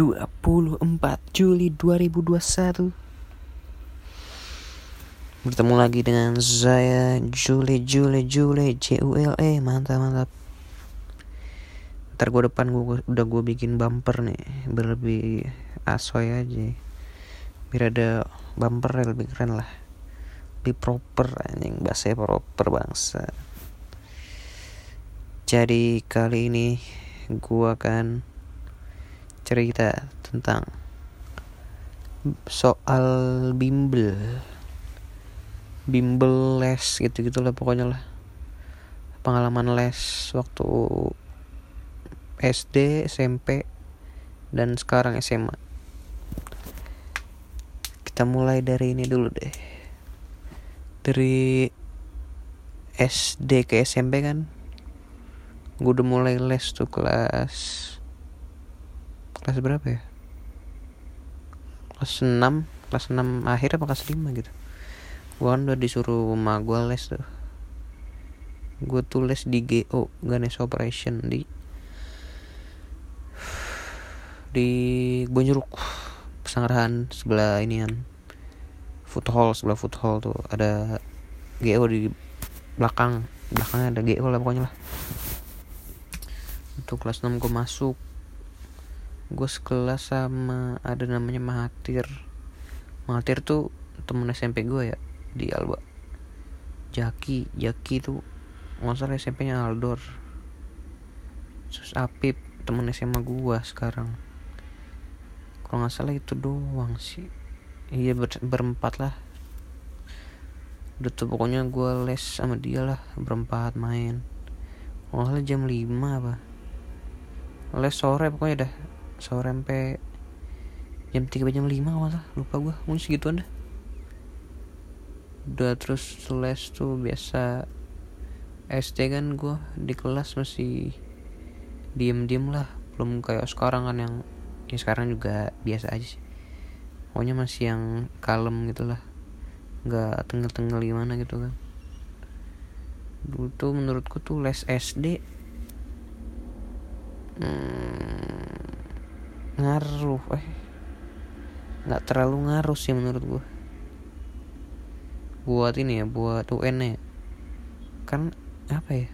24 Juli 2021 Bertemu lagi dengan saya Juli Juli Juli J U L E. Mantap mantap. Ntar gue depan gua, udah gue bikin bumper nih Berlebih asoy aja. Biar ada bumper yang lebih keren lah. Lebih proper anjing. Bahasanya proper bangsa. Jadi kali ini gue akan cerita tentang soal bimbel. Bimbel les gitu gitulah pokoknya lah. Pengalaman les waktu SD SMP dan sekarang SMA kita mulai dari ini dulu deh. Dari SD ke SMP kan? Gue udah mulai les tuh kelas kelas berapa ya? Kelas 6 kelas 6 akhir apa kelas 5 gitu. Gua kan udah disuruh sama gua les tuh. Gue tuh les di GO Ganesh Operation di di Bonjeruk Pesanggerahan sebelah inian. Food hall sebelah food hall tuh. Ada GO di belakang. Belakangnya ada GO lah pokoknya lah. Itu kelas 6 gue masuk gue sekelas sama ada namanya Mahathir. Mahathir tuh temen SMP gue ya di Alba. Jaki Jaki tuh nggak SMP nya Aldor. Terus Apip temen SMA gue sekarang. Kalau nggak salah itu doang sih. Iya ber berempat lah. Udah tuh pokoknya gue les sama dia lah berempat main. Kalau salah jam 5 apa. Les sore pokoknya dah sore sampai jam 3 jam 5 kalau salah lupa gue mungkin segituan dah udah terus les tuh biasa. SD kan gue di kelas masih diem-diem lah. Belum kayak sekarang kan yang ya sekarang juga biasa aja sih. Pokoknya masih yang kalem gitu lah. Nggak tengel-tengel gimana gitu kan. Dulu tuh menurutku tuh les SD hmm, ngaruh eh. Nggak terlalu ngaruh sih menurut gue buat ini ya buat UN ya. Kan apa ya?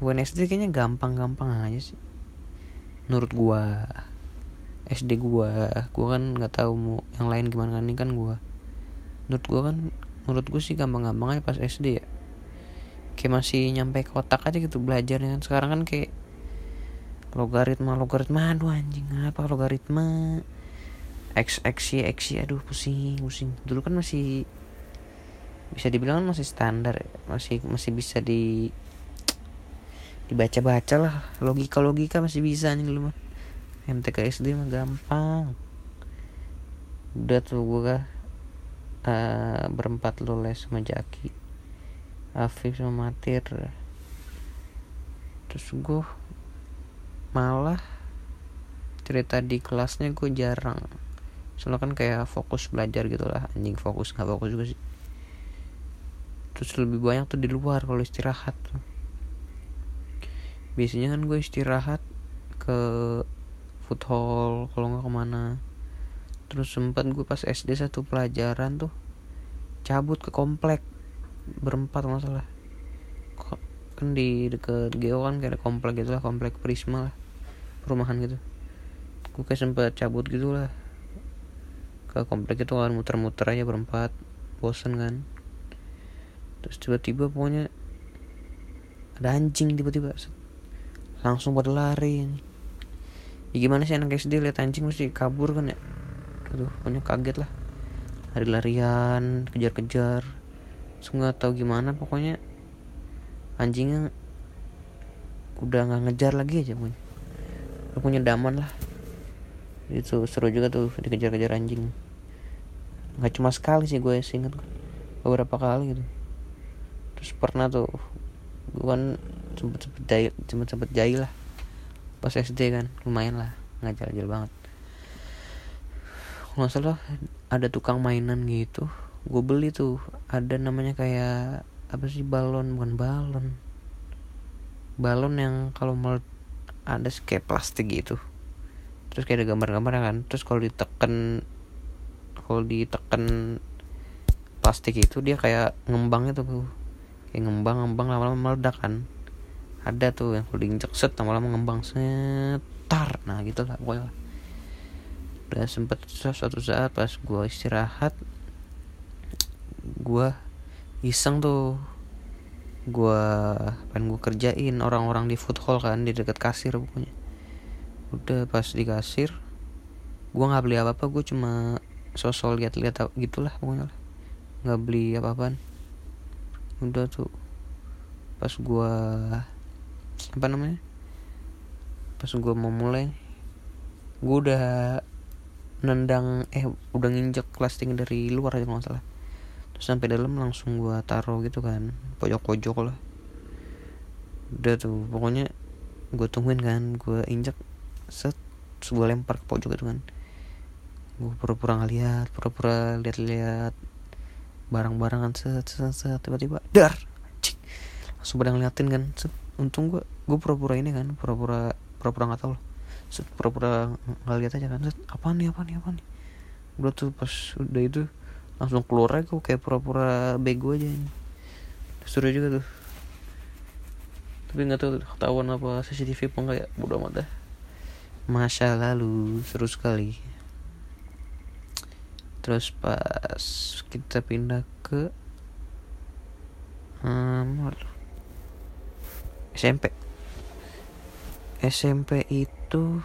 UN SD kayaknya gampang-gampang aja sih. Menurut gue SD gue gue kan nggak tahu mau yang lain gimana kan ini kan gue menurut gue kan menurut gue sih gampang-gampang aja pas SD ya. Kayak masih nyampe kotak aja gitu belajarnya kan. Sekarang kan kayak logaritma logaritma aduh anjing apa logaritma? X x y x y aduh pusing pusing. Dulu kan masih bisa dibilang kan masih standar masih masih bisa di dibaca baca lah. Logika logika masih bisa nih dulu mah. MTK SD mah gampang. Udah tuh gue uh, berempat lo les sama Jaki. Afif sama Matir. Terus gue malah cerita di kelasnya gue jarang. Soalnya kan kayak fokus belajar gitu lah. Anjing fokus nggak fokus juga sih. Terus lebih banyak tuh di luar kalau istirahat tuh. Biasanya kan gue istirahat ke food hall kalau nggak ke mana. Terus sempat gue pas SD satu pelajaran tuh cabut ke komplek berempat masalah. Kan di deket Geo kan kayak komplek gitu lah komplek Prisma lah perumahan gitu. Gue kayak sempet cabut gitu lah ke komplek itu kan muter-muter aja berempat bosen kan. Terus tiba-tiba pokoknya ada anjing tiba-tiba langsung pada lari. Ya gimana sih anak SD lihat anjing mesti kabur kan ya? Aduh pokoknya kaget lah. Lari-larian kejar-kejar. Nggak tahu gimana pokoknya. Anjingnya udah nggak ngejar lagi aja punya udah punya daman lah. Itu seru juga tuh dikejar-kejar anjing. Nggak cuma sekali sih gue inget beberapa kali gitu. Terus pernah tuh gue kan sempet sempet jahil sempet sempet jahil lah. Pas SD kan lumayan lah. Nggak jahil banget. Nggak salah ada tukang mainan gitu. Gue beli tuh ada namanya kayak apa sih balon? Bukan balon. Balon yang kalau mau ada kayak plastik gitu. Terus kayak ada gambar-gambar kan. Terus kalau ditekan kalau ditekan plastik itu dia kayak ngembang itu kayak ngembang ngembang lama-lama meledak kan. Ada tuh yang kalau diinjek set lama-lama ngembang setar nah gitu lah pokoknya udah sempet suatu saat pas gue istirahat gue iseng tuh gue pengen gue kerjain orang-orang di food hall kan di dekat kasir pokoknya. Udah pas di kasir gue nggak beli apa apa gue cuma sosok lihat-lihat gitulah pokoknya nggak beli apa-apaan. Udah tuh pas gue apa namanya pas gue mau mulai gue udah nendang eh udah nginjek plastik dari luar aja nggak salah terus sampai dalam langsung gua taruh gitu kan pojok-pojok lah. Udah tuh pokoknya gue tungguin kan gue injek set gue lempar ke pojok itu kan. Gue pura-pura ngeliat pura-pura lihat-lihat barang-barangan set set set tiba-tiba dar cik. Langsung pada ngeliatin kan set. Untung gue gue pura-pura ini kan pura-pura pura-pura nggak tahu lah. Pura-pura nggak lihat aja kan apa nih apa nih apa nih? Udah tuh pas udah itu langsung keluar aja kayak pura-pura bego aja ini. Seru juga tuh. Tapi nggak tahu ketahuan apa CCTV apa enggak ya? Bodo amat dah. Masa lalu seru sekali. Terus pas kita pindah ke um, SMP SMP itu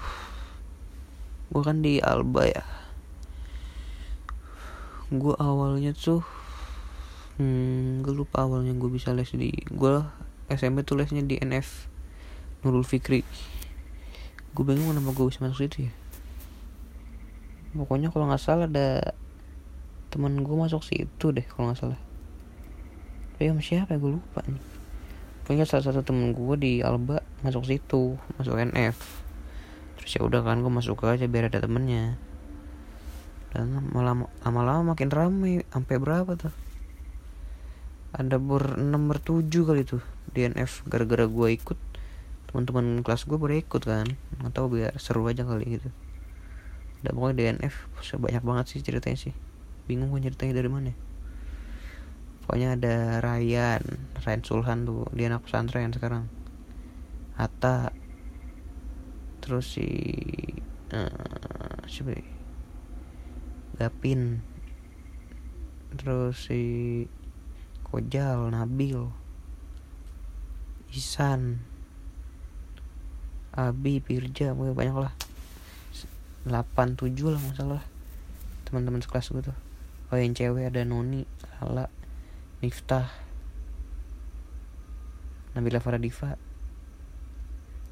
gue kan di Alba ya gue awalnya tuh hmm, gue lupa awalnya gue bisa les di gue SMP tuh lesnya di NF Nurul Fikri. Gue bingung kenapa gue bisa masuk situ ya. Pokoknya kalau nggak salah ada teman gue masuk situ deh kalau nggak salah. Tapi sama siapa ya? Gue lupa nih. Pokoknya salah satu temen gue di Alba masuk situ masuk NF terus ya udah kan gue masuk aja biar ada temennya dan lama-lama makin ramai sampai berapa tuh? Ada ber 6 ber 7 kali tuh di NF gara-gara gue ikut. Teman-teman kelas gue pada ikut kan tahu biar seru aja kali gitu. Dan pokoknya di NF sebanyak banget sih ceritanya sih. Bingung gue ceritanya dari mana. Pokoknya ada Ryan Ryan Sulhan tuh dia anak pesantren sekarang. Hatta. Terus si uh, siapa ya? Gapin. Terus si Kojal Nabil Isan Abi Pirja banyak lah. 8 7 lah masalah teman-teman sekelas gue tuh. Oh yang cewek ada Noni Lala Miftah Nabila Faradiva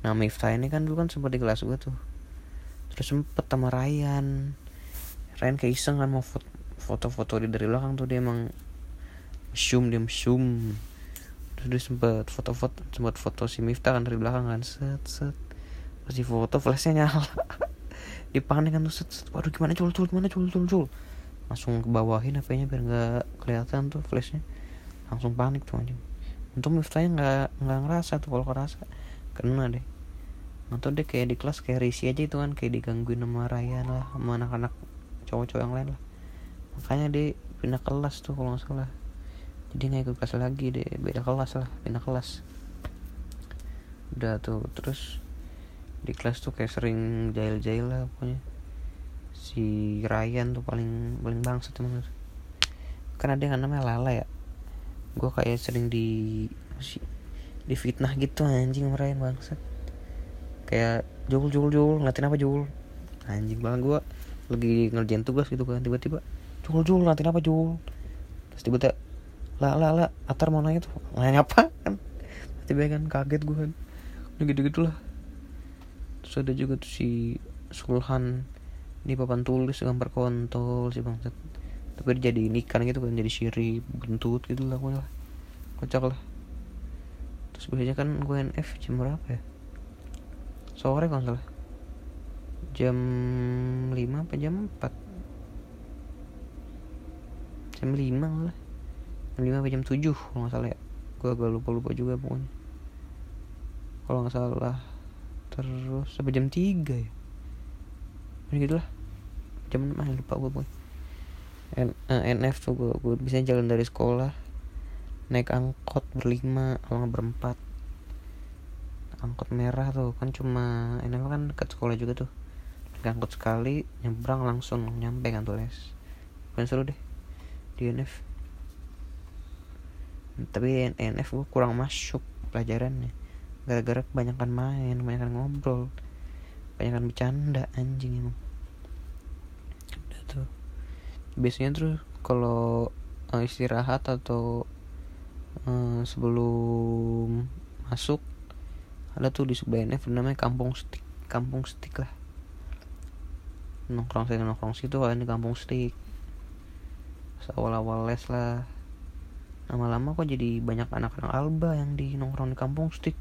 Nah Miftah ini kan dulu kan sempat di kelas gue tuh. Terus sempet sama Ryan Ryan kayak iseng kan mau foto-foto di dari belakang tuh dia emang zoom dia zoom terus dia sempet foto-foto sempat foto si Miftah kan dari belakang kan set set. Pas di foto flashnya nyala. Dipanik kan tuh set, set. Waduh gimana cul cul gimana cul cul cul. Langsung ke bawahin HP-nya biar nggak kelihatan tuh flashnya. Langsung panik tuh anjing. Untung Miftahnya nggak nggak ngerasa tuh kalau ngerasa. Kena deh. Atau deh kayak di kelas kayak risi aja itu kan kayak digangguin sama Ryan lah sama anak-anak cowok-cowok yang lain lah. Makanya dia pindah kelas tuh kalau nggak salah. Jadi nggak ikut kelas lagi deh beda kelas lah pindah kelas. Udah tuh terus di kelas tuh kayak sering jail-jail lah pokoknya. Si Ryan tuh paling paling bangsat emang kan ada yang namanya Lala ya. Gue kayak sering di di fitnah gitu anjing merayain bangsat. Kayak jul jul ngeliatin apa jul anjing banget gue lagi ngerjain tugas gitu kan tiba-tiba jul jul ngeliatin apa jul? Terus tiba-tiba lah lah lah atar mau nanya tuh nanya apa? Kan tiba kan kaget gue kan. Udah gitu gitulah terus ada juga tuh si Sulhan di papan tulis gambar kontol si bangsat. Tapi jadi ikan gitu kan jadi siri bentut gitu lah gue lah. Kocak lah. Terus biasanya kan gue NF jam berapa ya? Sore kalau salah jam 5 apa jam 4 jam 5 lah jam 5 apa jam 7 kalau nggak salah ya. Gue agak lupa-lupa juga pokoknya. Kalau nggak salah terus sampai jam 3 ya? Gitu lah. Jam mana lupa gue boy N, uh, eh, NF tuh gue, gue bisa jalan dari sekolah naik angkot berlima kalau nggak berempat. Angkot merah tuh kan cuma NF kan dekat sekolah juga tuh naik angkot sekali nyebrang langsung nyampe kan tuh les. Kan seru deh di NF tapi NF gue kurang masuk pelajarannya. Gara-gara kebanyakan main kebanyakan ngobrol kebanyakan bercanda anjing emang. Tuh. Biasanya terus kalau uh, istirahat atau uh, sebelum masuk ada tuh di sebelah NF namanya kampung stick kampung stick lah nongkrong saya nongkrong situ ini kampung stick awal-awal les lah. Lama-lama kok jadi banyak anak-anak alba yang di nongkrong di kampung stick.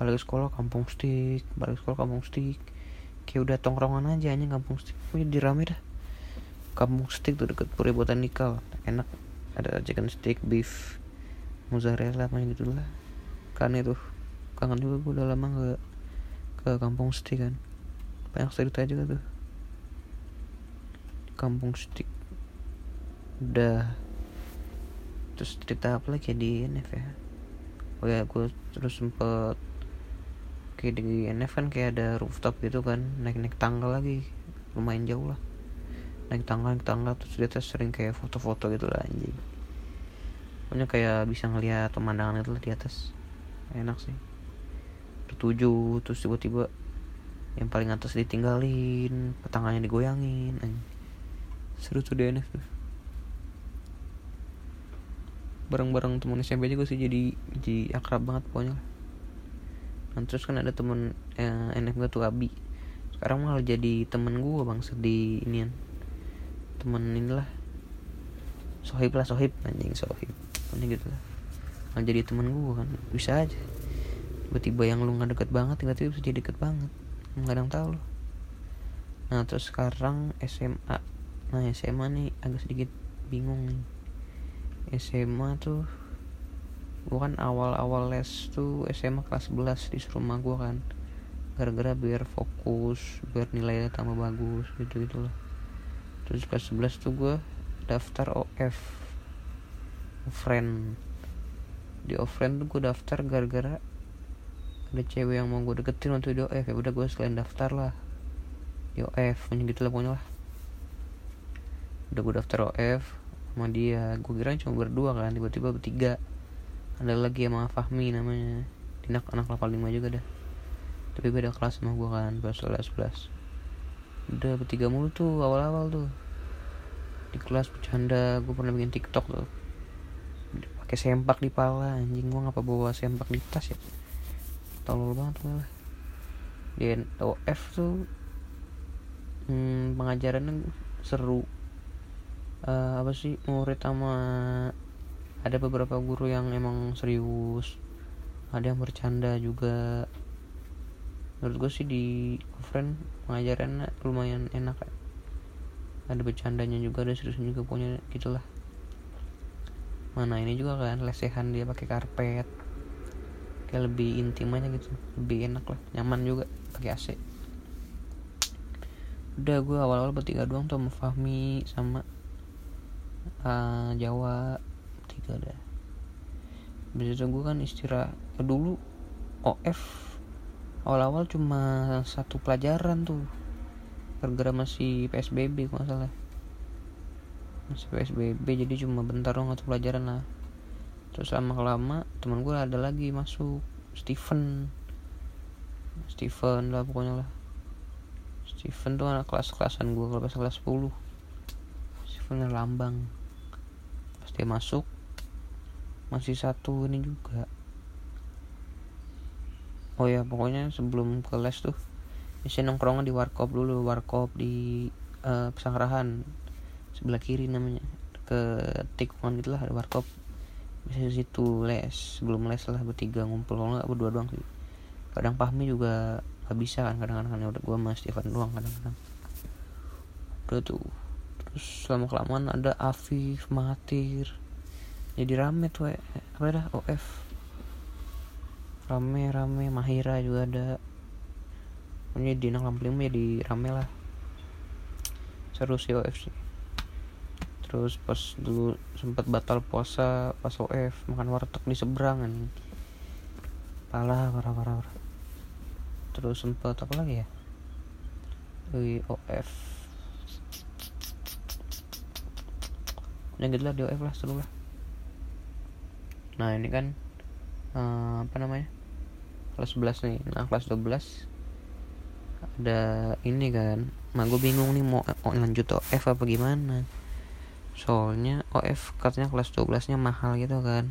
Balik sekolah kampung stick. Balik sekolah kampung stick. Kayak udah tongkrongan aja aja kampung stick. Kok jadi rame dah. Kampung stick tuh deket Puri Botanikal enak. Ada chicken stick beef mozzarella apa gitu lah. Kan itu kangen juga gue udah lama gak ke kampung stick kan. Banyak cerita juga tuh kampung stick udah. Terus cerita apa lagi ya di NF ya? Oh ya gue terus sempet kayak di NF kan kayak ada rooftop gitu kan naik naik tangga lagi. Lumayan jauh lah. Naik tangga naik tangga terus dia sering kayak foto-foto gitu lah anjing. Pokoknya kayak bisa ngeliat pemandangan itu lah di atas. Enak sih. Bertujuh terus tiba-tiba yang paling atas ditinggalin petangannya digoyangin anjing seru tuh di NF tuh bareng-bareng temen SMP juga sih jadi jadi akrab banget pokoknya dan terus kan ada temen eh, NF gue tuh Abi. Sekarang malah jadi temen gue bang sedih inian. Temen inilah sohib lah sohib. Anjing sohib. Pokoknya gitu lah. Malah jadi temen gue kan. Bisa aja. Tiba-tiba yang lu nggak deket banget tiba-tiba bisa jadi deket banget. Nggak ada yang tahu loh. Nah terus sekarang SMA nah SMA nih agak sedikit bingung nih. SMA tuh gue kan awal-awal les tuh SMA kelas 11 di rumah gue kan. Gara-gara biar fokus biar nilainya tambah bagus gitu gitulah terus kelas 11 tuh gue daftar OF friend di offline tuh gue daftar gara-gara ada cewek yang mau gue deketin waktu di OF ya udah gue sekalian daftar lah. Di OF gitu lah pokoknya lah udah gue daftar OF sama dia. Gue kira cuma berdua kan tiba-tiba bertiga. Ada lagi sama Fahmi namanya. Dinak anak level 5 juga dah. Tapi beda kelas sama gue kan kelas 11 11 udah bertiga mulu tuh awal-awal tuh. Di kelas bercanda gue pernah bikin tiktok tuh. Pakai sempak di pala anjing. Gue ngapa bawa sempak di tas ya? Tolol banget malah di OF tuh hmm, pengajarannya seru uh, apa sih murid sama ada beberapa guru yang emang serius. Ada yang bercanda juga. Menurut gue sih di offline pengajarannya lumayan enak ya. ada bercandanya juga ada seriusnya juga punya gitulah. Mana ini juga kan lesehan dia pakai karpet. Kayak lebih intim aja gitu lebih enak lah nyaman juga pakai AC udah gue awal-awal bertiga doang tuh sama Fahmi sama Jawa tiga dah bisa gue kan istirahat. Dulu OF awal-awal cuma satu pelajaran tuh. Gara-gara masih PSBB kalau salah. Masih PSBB jadi cuma bentar dong satu pelajaran lah. Terus lama lama teman gue ada lagi masuk Steven. Steven lah pokoknya lah. Steven tuh anak kelas-kelasan gue kalau kelas 10 Steven lambang dia masuk masih satu ini juga. Oh ya pokoknya sebelum ke les tuh bisa nongkrong di warkop dulu warkop di uh, pesanggrahan sebelah kiri namanya ke tikungan gitulah ada warkop. Bisa di situ les sebelum les lah bertiga ngumpul. Kalau nggak berdua doang sih. Kadang pahmi juga gak bisa kan kadang-kadang udah gue mas Stefan doang kadang-kadang. Udah tuh terus lama kelamaan ada Afif Mahathir. Jadi rame tuh ya. apa dah OF rame rame. Mahira juga ada. Pokoknya di Nang Lampling jadi rame lah. Seru sih OF sih. Terus pas dulu sempat batal puasa pas OF makan warteg di seberang parah parah parah, parah. terus sempat apa lagi ya? Di OF yang gitu lah di OF lah seru lah. Nah ini kan uh, apa namanya? Kelas 11 nih. Nah kelas 12 ada ini kan. Nah gue bingung nih mau, mau lanjut OF apa gimana. Soalnya OF katanya kelas 12 nya mahal gitu kan.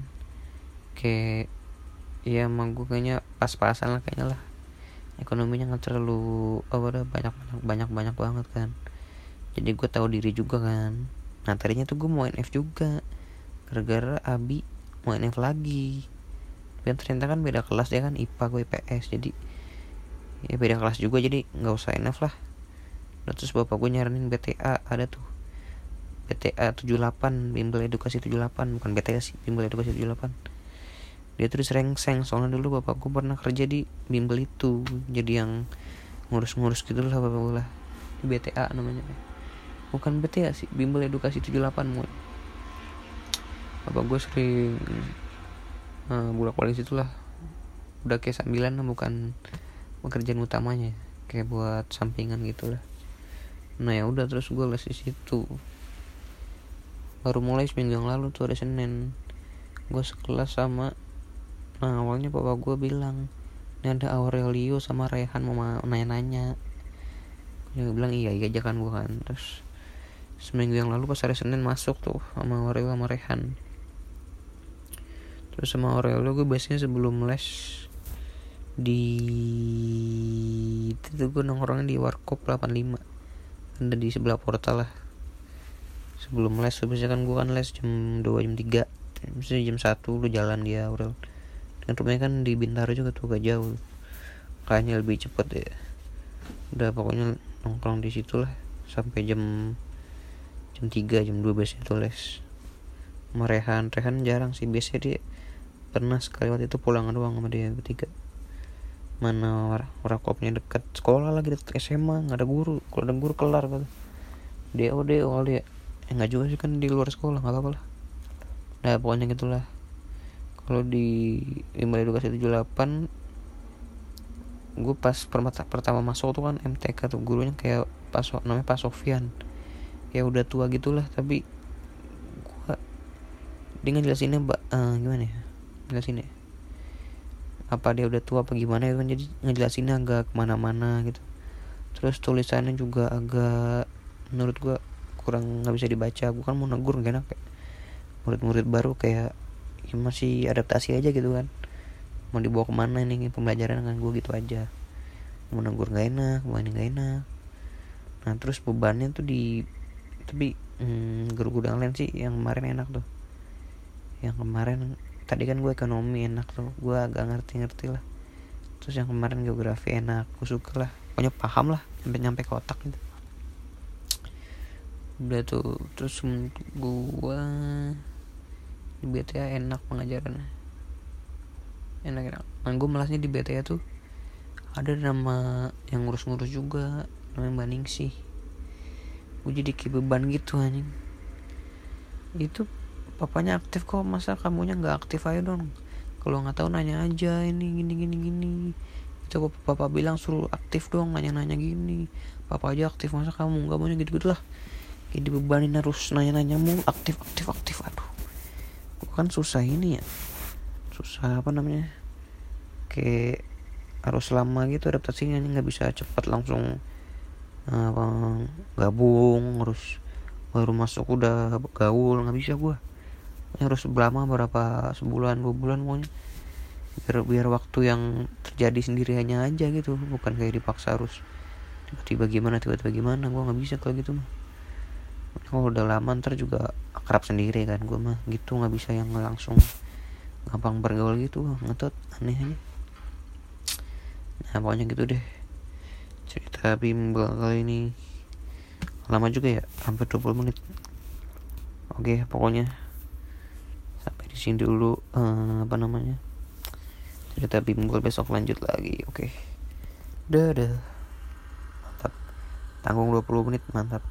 Kayak ya emang gue kayaknya pas-pasan lah kayaknya lah. Ekonominya nggak terlalu udah banyak banyak banyak banyak banget kan. Jadi gue tahu diri juga kan nah tadinya tuh gue mau NF juga. Gara-gara Abi mau NF lagi. Dan ternyata kan beda kelas ya kan IPA gue IPS jadi ya beda kelas juga jadi nggak usah NF lah. Dan terus bapak gue nyaranin BTA ada tuh. BTA 78 bimbel edukasi 78 bukan BTA sih bimbel edukasi 78 dia tuh diserengseng soalnya dulu bapakku pernah kerja di bimbel itu. Jadi yang ngurus-ngurus gitu lah bapak gue lah. Di BTA namanya bukan BTA sih bimbel edukasi 78 mau bapak gue sering uh, bulak balik situ lah udah kayak sambilan bukan pekerjaan utamanya. Kayak buat sampingan gitu lah nah ya udah terus gue les di situ. Baru mulai seminggu yang lalu tuh hari Senin. Gue sekelas sama nah awalnya bapak gue bilang ini ada Aurelio sama Rehan mau nanya-nanya. Dia bilang iya iya aja kan gue kan. Terus seminggu yang lalu pas hari Senin masuk tuh sama Aurelio sama Rehan. Terus sama Aurelio gue biasanya sebelum les di itu gue nongkrongnya di Warkop 85 ada di sebelah portal lah. Sebelum les biasanya kan gue kan les jam 2 jam 3 misalnya jam 1 lu jalan dia Aurel dan rumahnya kan di Bintaro juga tuh gak jauh. Kayaknya lebih cepet ya udah pokoknya nongkrong di situ lah. Sampai jam jam 3 jam 2 biasanya tuh les. Sama Rehan. Rehan jarang sih. Biasanya dia pernah sekali waktu itu pulang doang sama dia bertiga. Mana kopnya dekat. Sekolah lagi dekat SMA nggak ada guru. Kalau ada guru kelar gitu DO DO kali ya. Eh, nggak juga sih. Kan di luar sekolah. Nggak apa-apa lah. Nah pokoknya gitulah. Kalau di bimbel edukasi 78 gue pas permata, pertama masuk tuh kan MTK tuh. Gurunya kayak pas namanya Pak Sofian ya udah tua gitulah tapi gue dia ngejelasinnya mbak uh, gimana ya? Ngejelasinnya apa dia udah tua apa gimana ya kan jadi ngejelasinnya agak ke mana-mana gitu. Terus tulisannya juga agak menurut gue kurang nggak bisa dibaca. Gue kan mau negur gak enak kayak murid-murid baru kayak ya masih adaptasi aja gitu kan. Mau dibawa ke mana nih pembelajaran dengan gue gitu aja. Mau negur gak enak mau ini gak enak. Nah terus bebannya tuh di tapi hmm, guru gudang lain sih yang kemarin enak tuh. Yang kemarin tadi kan gue ekonomi enak tuh. Gue agak ngerti-ngerti lah. Terus yang kemarin geografi enak gue suka lah. Pokoknya paham lah sampai nyampe ke otak gitu. Udah tuh terus gue di BTA enak pengajarannya. Enak enak. Nah gue malasnya di BTA tuh ada nama yang ngurus-ngurus juga namanya Mbak sih gue jadi kayak beban gitu anjing. Itu papanya aktif kok masa kamunya nggak aktif? Aja dong. Kalau nggak tahu nanya aja ini gini gini gini. Itu papa bilang suruh aktif dong nanya-nanya gini. Papa aja aktif masa kamu nggak maunya gitu gitulah jadi bebanin harus nanya-nanya mulu aktif aktif aktif. Aduh. Kan susah ini ya. Susah apa namanya? Kayak harus lama gitu adaptasinya nggak bisa cepat langsung apa gabung harus baru masuk udah gaul nggak bisa gue harus lama berapa sebulan dua bulan pokoknya. Biar biar waktu yang terjadi sendiri hanya aja gitu bukan kayak dipaksa harus tiba-tiba gimana tiba-tiba gimana. Gue nggak bisa kalau gitu mah. Kalau udah lama ntar juga akrab sendiri kan gue mah. Gitu nggak bisa yang langsung gampang bergaul gitu ngetot aneh aja. Nah pokoknya gitu deh cerita bimbel kali ini. Lama juga ya hampir 20 menit. Oke pokoknya sampai di sini dulu uh, apa namanya cerita bimbel besok lanjut lagi oke. Dadah. Mantap. Tanggung 20 menit mantap